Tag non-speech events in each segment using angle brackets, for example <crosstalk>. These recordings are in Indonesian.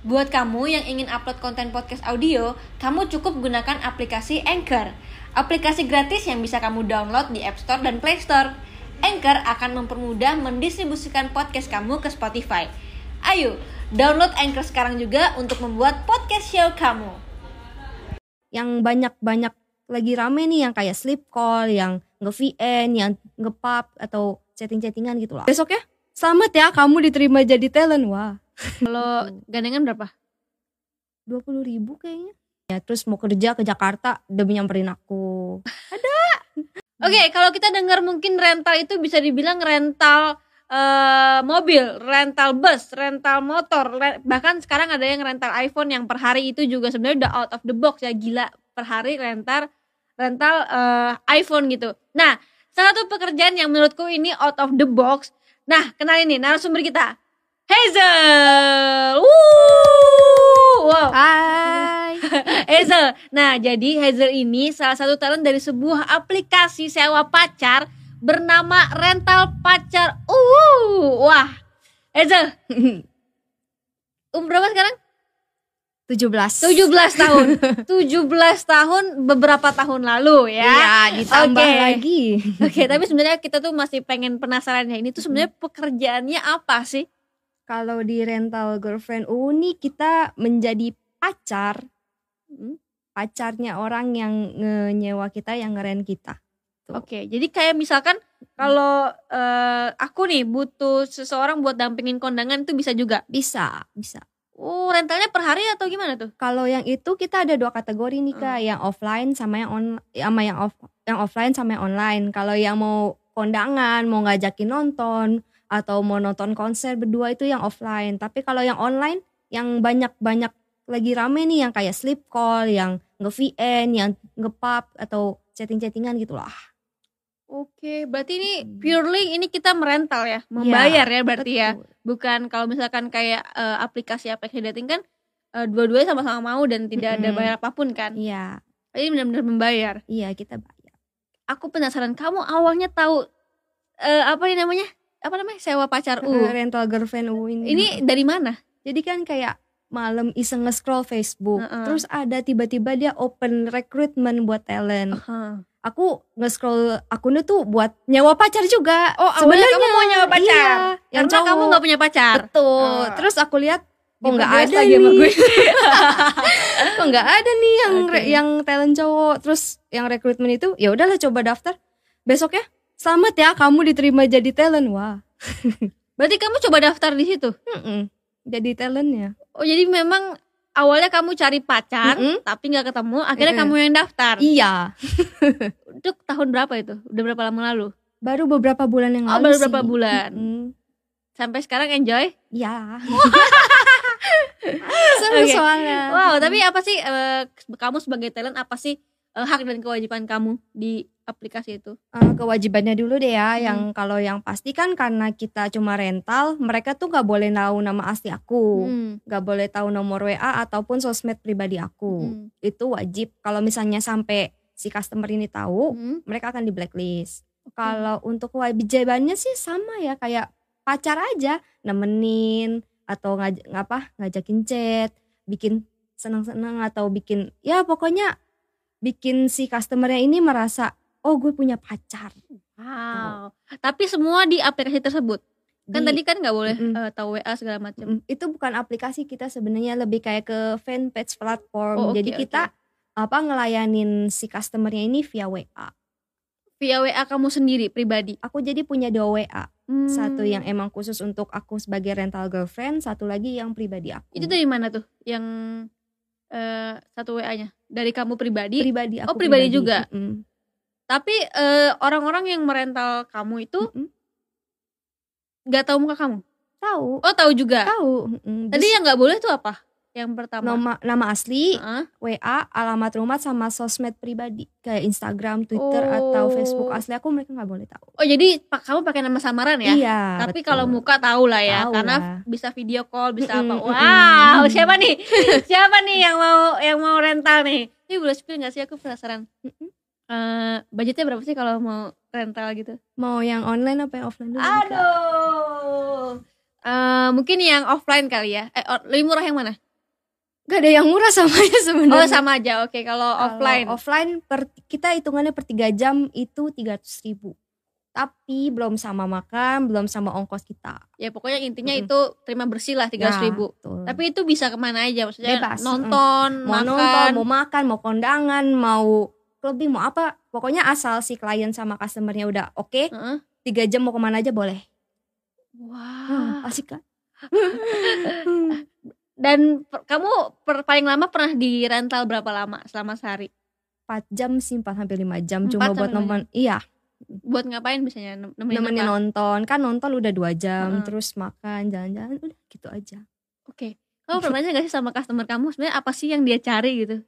Buat kamu yang ingin upload konten podcast audio, kamu cukup gunakan aplikasi Anchor. Aplikasi gratis yang bisa kamu download di App Store dan Play Store. Anchor akan mempermudah mendistribusikan podcast kamu ke Spotify. Ayo, download Anchor sekarang juga untuk membuat podcast show kamu. yang banyak-banyak lagi rame nih yang kayak sleep call, yang nge-VN, yang nge-pub atau chatting-chattingan gitu lah. Besok ya, selamat ya kamu diterima jadi talent. Wah, Kalau gandengan berapa? 20 ribu kayaknya. Ya terus mau kerja ke Jakarta demi nyamperin aku. <laughs> Oke, kalau kita dengar mungkin rental itu bisa dibilang rental eh, mobil, rental bus, rental motor, re- bahkan sekarang ada yang rental iPhone yang per hari itu juga sebenarnya udah out of the box ya gila per hari rental rental eh, iPhone gitu. Nah, salah satu pekerjaan yang menurutku ini out of the box. Nah, kenalin nih narasumber kita. Hazel. Wuh. Wow. Hai. <laughs> Hazel. Nah, jadi Hazel ini salah satu talent dari sebuah aplikasi sewa pacar bernama Rental Pacar. Uh, wah. Hazel, <laughs> umur berapa sekarang? 17. 17 tahun. <laughs> 17 tahun beberapa tahun lalu ya. Iya, ditambah Oke. lagi. Oke, tapi sebenarnya kita tuh masih pengen penasaran ya. Ini tuh sebenarnya pekerjaannya apa sih? Kalau di rental girlfriend uni kita menjadi pacar. Hmm. Pacarnya orang yang nyewa kita yang ngeren kita. Oke, jadi kayak misalkan kalau eh, aku nih butuh seseorang buat dampingin kondangan itu bisa juga. Bisa, bisa. Oh, rentalnya per hari atau gimana tuh? Kalau yang itu kita ada dua kategori nih kak, yang offline sama yang on, sama yang off, yang offline sama yang online. Kalau yang mau kondangan, mau ngajakin nonton atau mau nonton konser berdua itu yang offline. Tapi kalau yang online, yang banyak-banyak lagi rame nih, yang kayak sleep call, yang nge-VN, yang nge-pub atau chatting-chattingan gitu lah. Oke, berarti ini Hmm. purely ini kita merental ya, membayar ya berarti ya. Betul. Bukan kalau misalkan kayak eh, aplikasi-aplikasi dating kan eh, dua-duanya sama-sama mau dan tidak ada Mm-mm. bayar apa pun kan. Iya, Ini benar-benar membayar. iya kita bayar. Aku penasaran kamu awalnya tahu eh, apa ini namanya? Apa namanya? Sewa pacar U. Uh, rental girlfriend U ini. Ini dari mana? Jadi kan kayak malam iseng nge-scroll Facebook, Heeh. terus ada tiba-tiba dia open recruitment buat talent. Aha. Aku nge-scroll akunnya tuh buat nyewa pacar juga. Oh, awalnya kamu mau nyewa pacar. Iya, yang Karena kamu cowok. nggak punya pacar. Betul. Oh. Terus aku lihat kok nggak ada nih. sama gue. <laughs> kok nggak ada nih yang Oke. yang talent cowok. Terus yang rekrutmen itu ya udahlah coba daftar. Besok ya. Selamat ya kamu diterima jadi talent. Wah. <laughs> Berarti kamu coba daftar di situ. Mm-mm. Jadi talentnya. Oh, jadi memang awalnya kamu cari pacar, Mm-mm. tapi nggak ketemu, akhirnya Mm-mm. kamu yang daftar. Iya. <laughs> Itu tahun berapa itu? Udah berapa lama lalu? Baru beberapa bulan yang Oh, lalu baru sih. beberapa bulan. Mm-mm. Sampai sekarang enjoy? Ya. <laughs> Seru Oke. soalnya. Wow, tapi apa sih eh, kamu sebagai talent apa sih eh, hak dan kewajiban kamu di aplikasi itu? Eh, kewajibannya dulu deh ya, Hmm. yang kalau yang pasti kan karena kita cuma rental, mereka tuh nggak boleh tahu nama asli aku, Hmm. nggak boleh tahu nomor WA ataupun sosmed pribadi aku. Hmm. Itu wajib. Kalau misalnya sampai si customer ini tahu, Hmm. mereka akan di blacklist. Kalau untuk kewajibannya sih sama ya, kayak pacar aja, nemenin atau ngaj ngapa ngajakin chat, bikin senang-senang atau bikin ya pokoknya bikin si customernya ini merasa oh gue punya pacar. Wow. Tapi semua di aplikasi tersebut. Kan Di- tadi kan nggak boleh Mm-mm. eh, tahu WA segala macam. Mm, itu bukan aplikasi kita sebenarnya lebih kayak ke fanpage platform. Oh, oke, Jadi kita apa ngelayanin si customernya ini via WA. Via WA kamu sendiri pribadi. Aku jadi punya dua WA. Hmm. Satu yang emang khusus untuk aku sebagai rental girlfriend, satu lagi yang pribadi aku. itu dari mana tuh? Yang eh, satu WA-nya dari kamu pribadi. pribadi aku. Oh, pribadi juga? Mm-mm. Tapi eh, orang-orang yang merental kamu itu nggak tahu muka kamu. Tahu. Oh tahu juga. Tahu. Mm-mm. Tadi Terus yang nggak boleh tuh apa? Yang pertama. nama nama asli, Heeh. WA, alamat rumah sama sosmed pribadi kayak Instagram, Twitter atau Oh. Facebook asli aku mereka nggak boleh tahu. Oh jadi pak kamu pakai nama samaran ya? Iya. Tapi kalau muka tahu lah ya, Tahu karena lah. bisa video call, bisa apa? Wow, siapa nih? <laughs> siapa nih yang mau yang mau rental nih? Ini boleh spill nggak sih? Aku penasaran. Mm-mm. Eh, budgetnya berapa sih kalau mau rental gitu? mau yang online apa yang offline dulu? Aduh. Eh, mungkin yang offline kali ya. Eh, lebih murah yang mana? Gak ada yang murah sama aja Oh sebenarnya. sama aja. Oke, kalau Kalau offline. offline per, kita hitungannya per 3 jam itu 300 ribu. Tapi belum sama makan, belum sama ongkos kita. Ya pokoknya intinya Mm-mm. itu terima bersih lah tiga Ya, ribu. betul. Tapi itu bisa ke mana aja? Maksudnya Bebas, nonton, mau makan. nonton, mau makan, mau kondangan, mau clubbing, mau apa. Pokoknya asal si klien sama customernya udah oke, Heeh. tiga jam mau ke mana aja boleh. Wah. Hmm, asik kan? <laughs> <laughs> Dan per- kamu per- paling lama pernah di rental berapa lama selama sehari? 4 jam sih 4 sampai 5 jam cuma buat nemen iya Buat ngapain biasanya? Nem- Nemenin, nemenin apa? nonton kan nonton udah dua jam Heeh. terus makan jalan-jalan udah gitu aja Oke. Kamu pernah nanya gak sih sama customer kamu sebenarnya apa sih yang dia cari gitu?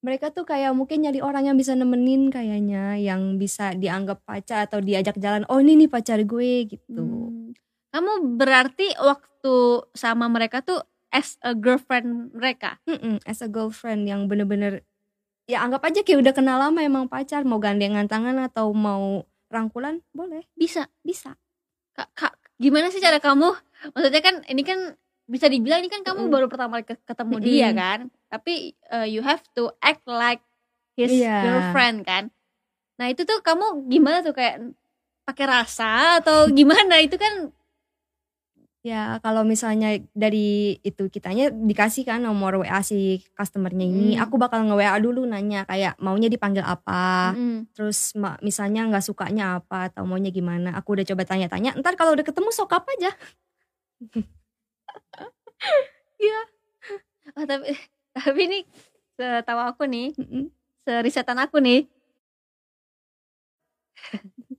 mereka tuh kayak mungkin nyari orang yang bisa nemenin kayaknya yang bisa dianggap pacar atau diajak jalan oh ini nih pacar gue gitu Hmm. Kamu berarti waktu sama mereka tuh as a girlfriend mereka. Mm-mm, as a girlfriend yang bener-bener ya anggap aja kayak udah kenal lama emang pacar mau gandengan tangan atau mau rangkulan boleh Bisa. bisa Kak, kak, gimana sih cara kamu? Maksudnya kan ini kan bisa dibilang ini kan kamu Mm-mm. baru pertama kali ke- ketemu Mm-mm. dia kan. Tapi uh, you have to act like his Iya. girlfriend kan. Nah, itu tuh kamu gimana tuh kayak pakai rasa atau gimana? itu kan Ya kalau misalnya dari itu kitanya dikasih kan nomor WA si customernya ini, Hmm. aku bakal nge-WA dulu nanya kayak maunya dipanggil apa, mm, terus misalnya nggak sukanya apa atau maunya gimana. Aku udah coba tanya-tanya. Ntar kalau udah ketemu sokap aja. <laughs> oh, tapi tapi nih setahu aku nih, serisetan aku nih. <laughs>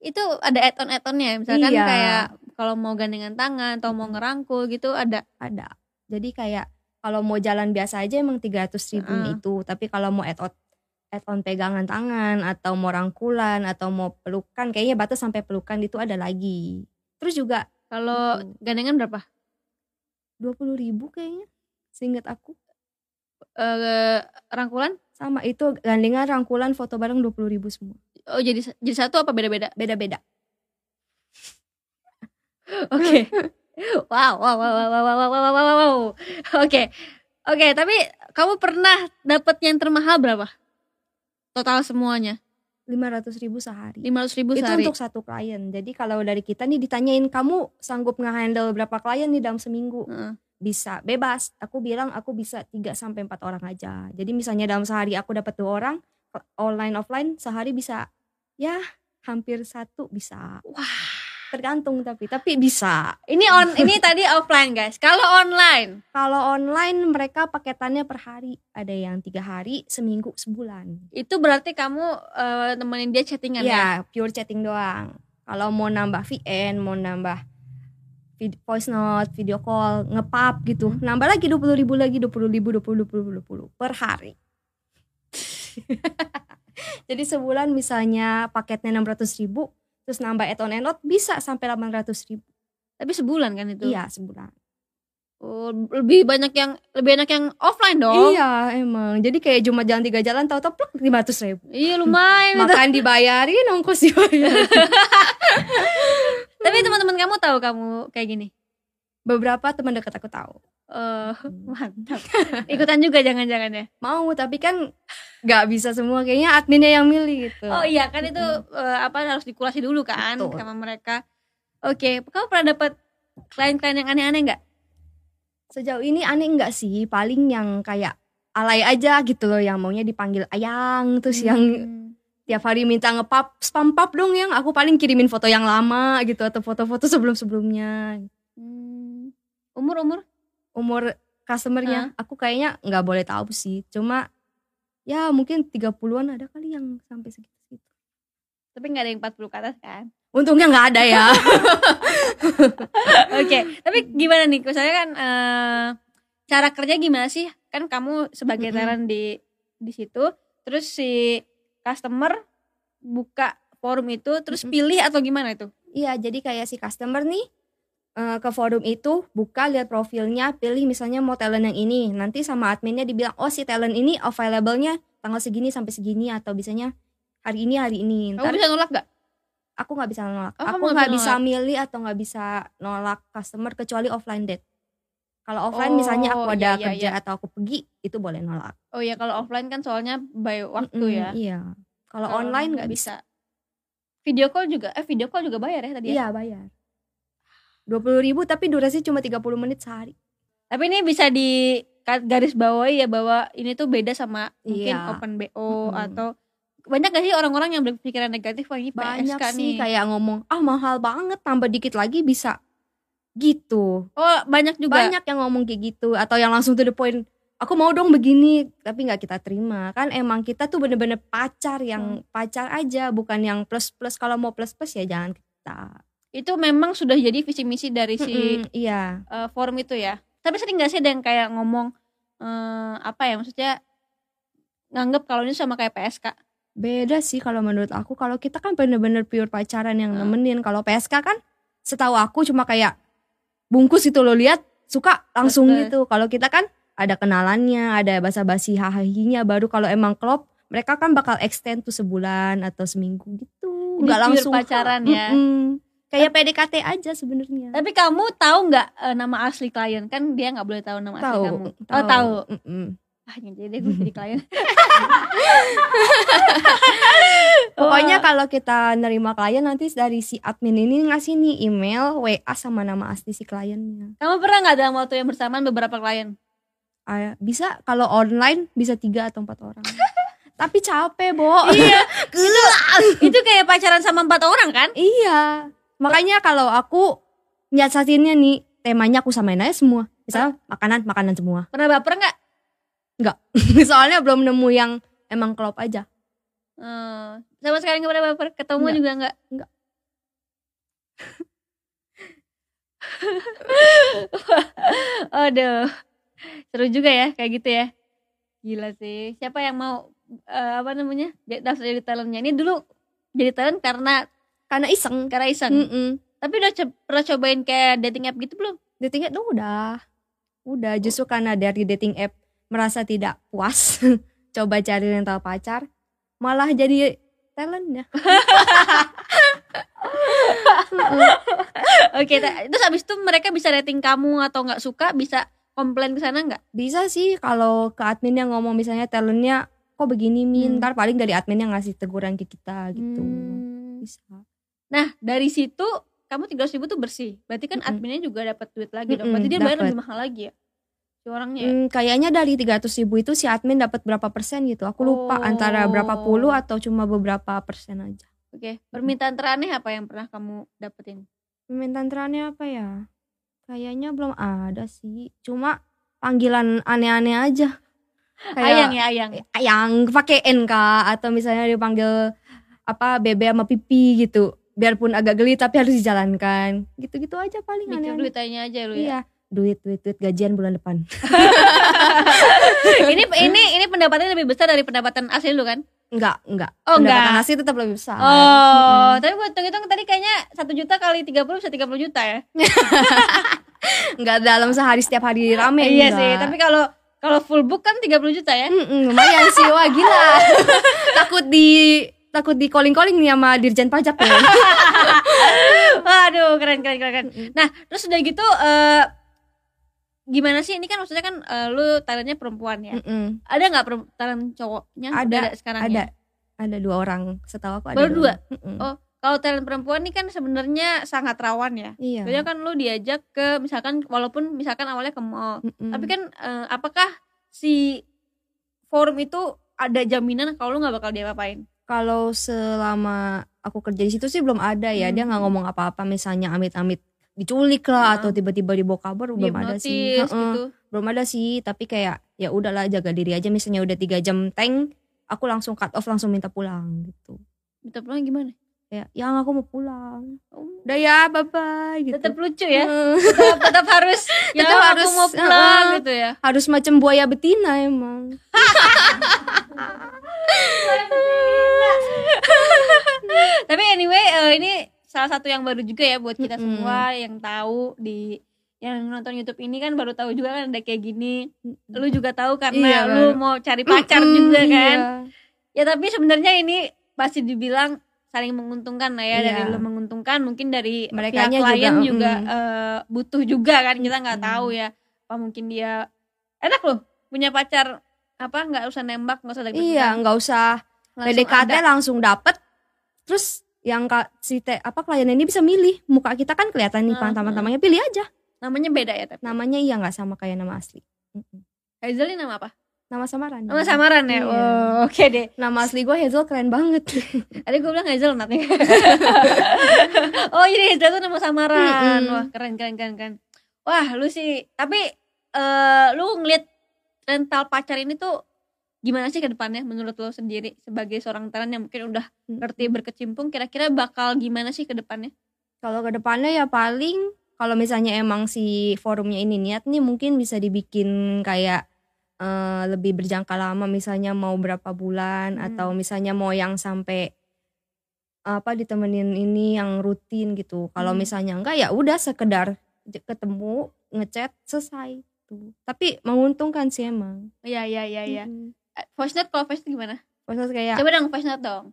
itu ada add-on add-onnya misalkan Iya. kayak kalau mau gandengan tangan atau mau ngerangkul gitu ada Ada. Jadi kayak kalau mau jalan biasa aja emang 300 ribu Heeh. itu. Tapi kalau mau add-on add-on pegangan tangan atau mau rangkulan atau mau pelukan, kayaknya batas sampai pelukan itu ada lagi. Terus juga kalau Gitu. gandengan berapa 20 ribu kayaknya, seingat aku. eh rangkulan Sama itu gandengan rangkulan foto bareng 20 ribu semua. oh jadi jadi satu apa beda-beda Beda-beda. Oke wow wow wow wow wow wow wow wow wow, wow. oke oke tapi kamu pernah dapat yang termahal berapa total semuanya 500 ribu sehari. 500 ribu itu sehari untuk satu klien. Jadi kalau dari kita nih ditanyain kamu sanggup nge-handle berapa klien nih dalam seminggu? Heeh. Bisa, bebas. Aku bilang aku bisa 3 sampai 4 orang aja. Jadi misalnya dalam sehari aku dapat dua orang, online offline sehari bisa ya hampir satu bisa. wah Tergantung tapi tapi bisa. ini on ini <laughs> tadi offline guys kalau online Kalau online mereka paketannya per hari. Ada yang tiga hari, seminggu, sebulan. itu berarti kamu eh, nemenin dia chattingan ya Ya, pure chatting doang. Kalau mau nambah VN, mau nambah voice note, video call, ngepap gitu. Hmm. Nambah lagi 20 ribu lagi, 20 ribu, 20, 20, 20 per hari. <laughs> Jadi sebulan misalnya paketnya 600 ribu, terus nambah add-on and load bisa sampai 800 ribu. tapi sebulan kan itu Iya sebulan. Oh, lebih banyak yang lebih enak yang offline dong Iya emang. Jadi kayak cuma jalan tiga jalan tahu-tahu pluk 500 ribu. iya lumayan. Makan dibayarin, ongkos dibayarin. <laughs> tapi teman-teman kamu tahu kamu kayak gini Beberapa teman dekat aku tahu. Eh, <laughs> mantap. <laughs> Ikutan juga jangan-jangan ya? Mau tapi kan nggak bisa semua. Kayaknya adminnya yang milih gitu. Oh iya kan itu eh, apa harus dikurasi dulu kan Betul. sama mereka. Oke kamu pernah dapat klien-klien yang aneh-aneh nggak? Sejauh ini aneh enggak sih? Paling yang kayak alay aja gitu loh yang maunya dipanggil ayang terus yang Hmm. tiap hari minta ngepap spam pap dong yang. Aku paling kirimin foto yang lama gitu atau foto-foto sebelum sebelumnya Hmm. umur umur umur customernya aku kayaknya nggak boleh tahu sih. Cuma ya mungkin 30-an ada kali yang sampai segitu segitu tapi nggak ada yang 40 ke atas kan? Untungnya nggak ada ya. <laughs> Oke, tapi gimana nih? Misalnya kan eh, cara kerja gimana sih? Kan kamu sebagai talent di di situ, terus si customer buka forum itu, terus pilih atau gimana itu? Iya, jadi kayak si customer nih eh, ke forum itu buka lihat profilnya, pilih misalnya mau talent yang ini. Nanti sama adminnya dibilang, "Oh, si talent ini available-nya tanggal segini sampai segini atau bisanya hari ini hari ini." Kamu Ntar bisa nolak gak? aku nggak bisa nolak. Oh, kamu aku nggak bisa bisa milih atau nggak bisa nolak customer kecuali offline date. Kalau offline misalnya aku Oh, ada iya, iya, kerja iya. atau aku pergi itu boleh nolak. Oh ya kalau offline kan soalnya by waktu Mm-mm, ya. Iya. Kalau online nggak bisa. Video call juga eh video call juga bayar ya tadi ya. Iya bayar. Dua puluh ribu tapi durasi cuma 30 menit sehari. Tapi ini bisa di garis bawahi ya bahwa ini tuh beda sama mungkin Iya. open BO Mm-mm. atau banyak gak sih orang-orang yang berpikiran negatif wah ini Banyak PSK sih nih. kayak ngomong ah mahal banget tambah dikit lagi bisa gitu. Oh banyak juga. Banyak yang ngomong kayak gitu atau yang langsung to the point. Aku mau dong begini tapi nggak kita terima kan emang kita tuh bener-bener pacar yang pacar aja bukan yang plus plus kalau mau plus plus ya jangan kita. Itu memang sudah jadi visi misi dari si Mm-mm, iya eh, forum itu ya. Tapi sering gak sih ada yang kayak ngomong eh, apa ya maksudnya nganggep kalau ini sama kayak PSK. beda sih kalau menurut aku kalau kita kan bener-bener pure pacaran yang nemenin kalau PSK kan setahu aku cuma kayak bungkus itu lo lihat suka langsung Betul. gitu kalau kita kan ada kenalannya ada basa-basi hahahinya baru kalau emang klop mereka kan bakal extend tuh sebulan atau seminggu gitu nggak langsung pacaran ya. Mm-mm. Kayak PDKT aja sebenarnya Tapi kamu tahu nggak eh, nama asli klien? Kan dia nggak boleh tahu nama asli tahu kamu. Oh tahu. Mm-mm. Ah jadi deh gue jadi klien. <laughs> Pokoknya kalau kita nerima klien nanti dari si admin ini ngasih nih email, WA sama nama asli si kliennya. Kamu pernah nggak dalam waktu yang bersamaan beberapa klien? Ah, bisa kalau online bisa tiga atau empat orang. <laughs> Tapi capek, Bo. Iya. <laughs> Itu kayak pacaran sama empat orang kan? iya. Makanya kalau aku nyiasatinnya nih, temanya aku samain aja semua. Misalnya makanan, makanan semua. Pernah baper nggak? <laughs> Soalnya belum nemu yang emang klop aja. Eh, sama sekali nggak pernah baper. Ketemu Nggak. juga nggak? Nggak. <laughs> Aduh, seru juga ya kayak gitu ya. Gila sih. Siapa yang mau eh, apa namanya daftar jadi talentnya? Ini dulu jadi talent karena Karena iseng. karena iseng. Mm-mm. Tapi udah co- pernah cobain kayak dating app gitu belum? Dating app tuh udah. Udah, justru karena dari dating app merasa tidak puas, <laughs> coba cari rental pacar, malah jadi talentnya. <laughs> Oke, ta- terus abis itu mereka bisa rating kamu atau nggak suka bisa komplain ke sana nggak? Bisa sih kalau ke admin yang ngomong misalnya talentnya kok begini min, Hmm. ntar paling dari admin yang ngasih teguran ke kita gitu. Hmm. Bisa. Nah dari situ kamu tiga ribu tuh bersih. Berarti kan Mm-mm. adminnya juga dapat duit lagi dong. Mm-mm, Berarti dia bayar dapet. lebih mahal lagi ya? Si orangnya. ya? Hmm, kayaknya dari 300 ribu itu si admin dapat berapa persen gitu. Aku lupa Oh. antara berapa puluh atau cuma beberapa persen aja. Oke. Permintaan teraneh apa yang pernah kamu dapetin? Permintaan terakhirnya apa ya? Kayaknya belum ada sih. Cuma panggilan aneh-aneh aja. <laughs> ayang ya ayang. Ayang pakai NK atau misalnya dipanggil apa bebe sama pipi gitu. Biarpun agak geli tapi harus dijalankan. Gitu-gitu aja paling Mikir aneh-aneh. duit aja aja lu ya. Iya. Duit, duit, duit gajian bulan depan. <laughs> ini ini ini pendapatannya lebih besar dari pendapatan asli lu kan? Enggak, enggak. Oh, Pendapatan enggak. asli tetap lebih besar. Oh, tapi gue hitung-hitung tadi kayaknya satu juta kali 30 bisa 30 juta ya. <laughs> Enggak dalam sehari setiap hari rame iya enggak. sih, tapi kalau kalau full book kan 30 juta ya. Mm-mm, lumayan sih wah gila <laughs> takut di takut di calling calling nih sama dirjen pajak ya <laughs> Waduh, keren keren keren. Nah, terus udah gitu eh gimana sih ini kan maksudnya kan eh, lu talentnya perempuan ya. Mm-mm. Ada nggak talent cowoknya? Ada, sekarang ada ya? ada dua orang setahu aku ada Baru dua? orang. Mm-mm. Oh, Kalau talent perempuan ini kan sebenarnya sangat rawan ya. iya Soalnya kan lu diajak ke misalkan walaupun misalkan awalnya ke mall. Mm-mm. Tapi kan eh, apakah si forum itu ada jaminan kalau lu nggak bakal diapa-apain? Kalau selama aku kerja di situ sih belum ada ya dia Hmm. nggak ngomong apa-apa misalnya amit-amit diculik lah Heeh. atau tiba-tiba dibawa kabur belum ada sih gitu. belum ada sih tapi kayak ya udahlah jaga diri aja misalnya udah tiga jam tank aku langsung cut off langsung minta pulang gitu Minta pulang gimana? ya yang aku mau pulang Oh, udah ya bye bye gitu tetap lucu ya. Tetap, tetap harus <laughs> ya Tetap aku harus, mau pulang heeh. gitu ya. harus macam buaya betina emang <laughs> Tapi anyway eh, ini salah satu yang baru juga ya buat kita Mm-mm. semua yang tahu di yang nonton YouTube ini kan baru tahu juga kan ada kayak gini. Lu juga tahu karena Iya, lu mau cari pacar Mm-mm, juga kan. iya. Ya tapi sebenarnya ini pasti dibilang saling menguntungkan lah ya Iya. dari lu menguntungkan mungkin dari pihak klien juga, juga, mm. eh, butuh juga kan kita nggak Mm. tahu ya apa mungkin dia enak loh punya pacar apa nggak usah nembak nggak usah deket iya nggak usah. PDKT ada. langsung dapet. Terus yang kak si te, apa klien ini bisa milih. Muka kita kan kelihatan nih Hmm, taman-tamannya pilih aja. Namanya beda ya tapi namanya iya nggak sama kayak nama asli. Hazel ini nama apa? Nama samaran. Nama samaran ya? Iya. Wow, oke deh. Nama asli gue Hazel keren banget. <laughs> Tadi gue bilang Hazel nanti <laughs> oh jadi Hazel itu nama samaran. Wah keren keren keren keren. Wah lu sih tapi eh lu ngeliat rental pacar ini tuh gimana sih ke depannya menurut lo sendiri sebagai seorang talent yang mungkin udah ngerti berkecimpung kira-kira bakal gimana sih ke depannya Kalau ke depannya ya paling kalau misalnya emang si forumnya ini niat nih mungkin bisa dibikin kayak eh, lebih berjangka lama misalnya mau berapa bulan Hmm. atau misalnya mau yang sampai apa ditemenin ini yang rutin gitu. Kalau Hmm. misalnya enggak ya udah sekedar ketemu ngechat selesai tuh. Tapi menguntungkan sih emang. iya iya iya iya. Eh, voice note kalau voice note gimana Maksudnya kayak coba dong voice note dong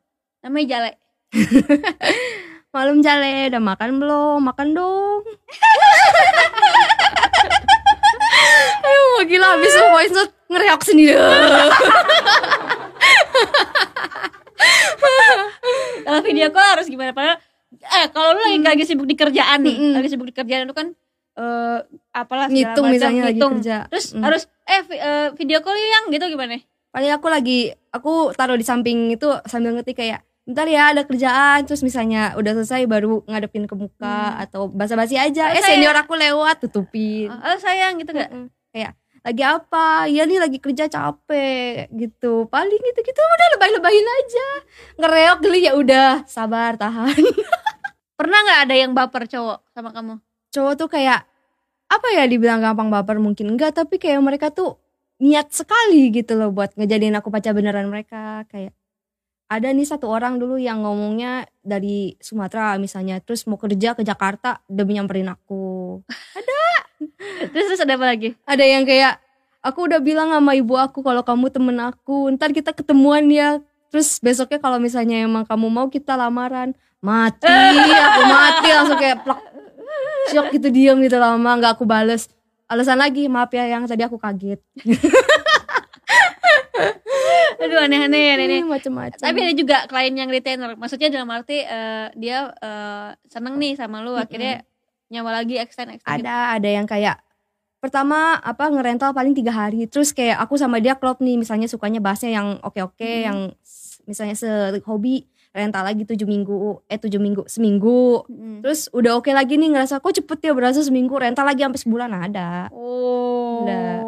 namanya Jale <laughs> malam jale udah makan belum? Makan dong. <laughs> Ayo mau gila habis voice note ngereok sendiri. <laughs> kalau video call harus gimana padahal eh kalau lu lagi, lagi sibuk di kerjaan nih Mm-mm. lagi sibuk di kerjaan itu kan eh apalah segala Ngitung macam, misalnya lagi ngitung. kerja. terus Mm. harus eh vi- eh, video call yang gitu gimana? Paling aku lagi aku taruh di samping itu sambil ngetik kayak bentar ya ada kerjaan. Terus misalnya udah selesai baru ngadepin ke muka Hmm. atau basa-basi aja. Oh, eh senior aku lewat tutupin. Oh sayang gitu gak Mm-mm. kayak lagi apa? Iya nih lagi kerja capek. Gitu. Paling gitu gitu udah lebay-lebayin aja. Ngereok geli ya udah sabar tahan. <laughs> Pernah nggak ada yang baper cowok sama kamu cowok tuh kayak apa ya dibilang gampang baper mungkin? Enggak tapi kayak mereka tuh niat sekali gitu loh buat ngejadiin aku pacar beneran mereka. Kayak ada nih satu orang dulu yang ngomongnya dari Sumatera misalnya terus mau kerja ke Jakarta demi nyamperin aku. <laughs> Terus terus ada apa lagi? Ada yang kayak aku udah bilang sama ibu aku kalau kamu temen aku ntar kita ketemuan ya. Terus besoknya kalau misalnya emang kamu mau kita lamaran mati aku mati langsung kayak plak shock gitu diem gitu lama nggak aku bales. Alasan lagi maaf ya yang tadi aku kaget. <laughs> Aduh aneh-aneh ya ini macem-macem. Tapi ada juga klien yang retainer. Maksudnya dalam arti eh, dia eh, seneng nih sama lu akhirnya nyawa lagi extend extend. Gitu. ada ada yang kayak pertama apa ngerental paling tiga hari. Terus kayak aku sama dia klop nih misalnya sukanya bahasnya yang oke oke Mhm. yang misalnya sehobi rental lagi tujuh minggu eh tujuh minggu seminggu Mm. terus udah oke lagi nih ngerasa kok cepet ya berasa seminggu rental lagi sampai sebulan ada Oh. Udah.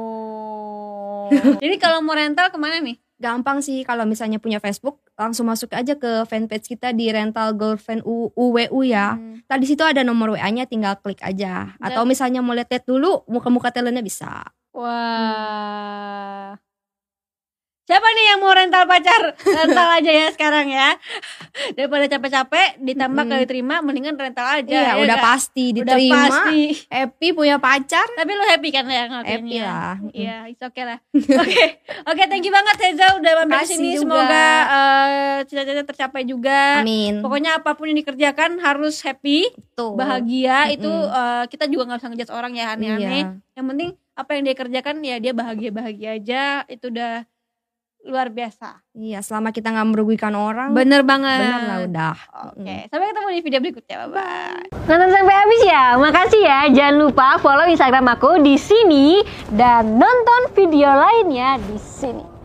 <laughs> Jadi kalau mau rental ke mana nih? gampang sih kalau misalnya punya Facebook langsung masuk aja ke fanpage kita di rental girlfriend U- UWU ya Hmm. tadi situ ada nomor WA-nya tinggal klik aja atau misalnya mau lihat dulu muka-muka talentnya bisa Wah. Siapa nih yang mau rental pacar? Rental aja ya sekarang ya. Daripada capek-capek ditambah kali terima mendingan rental aja. iya ya udah nggak? pasti Udah diterima pasti. happy punya pacar Tapi lu happy kan ya ngelakuinnya? happy lah Iya, it's okay lah. Oke, oke, thank you banget Heza udah mampir sini. juga. Semoga eh, cita-cita tercapai juga. amin Pokoknya apa pun yang dikerjakan harus happy, bahagia. Itu Mm-mm. eh, kita juga nggak bisa ngejudge orang ya aneh-aneh. iya. Yang penting apa yang dia kerjakan ya dia bahagia-bahagia aja. Itu udah luar biasa. iya selama kita nggak merugikan orang Bener banget. bener lah udah Oke, sampai ketemu di video berikutnya. Bye bye. Nonton sampai habis ya. Makasih ya. Jangan lupa follow Instagram aku di sini dan nonton video lainnya di sini.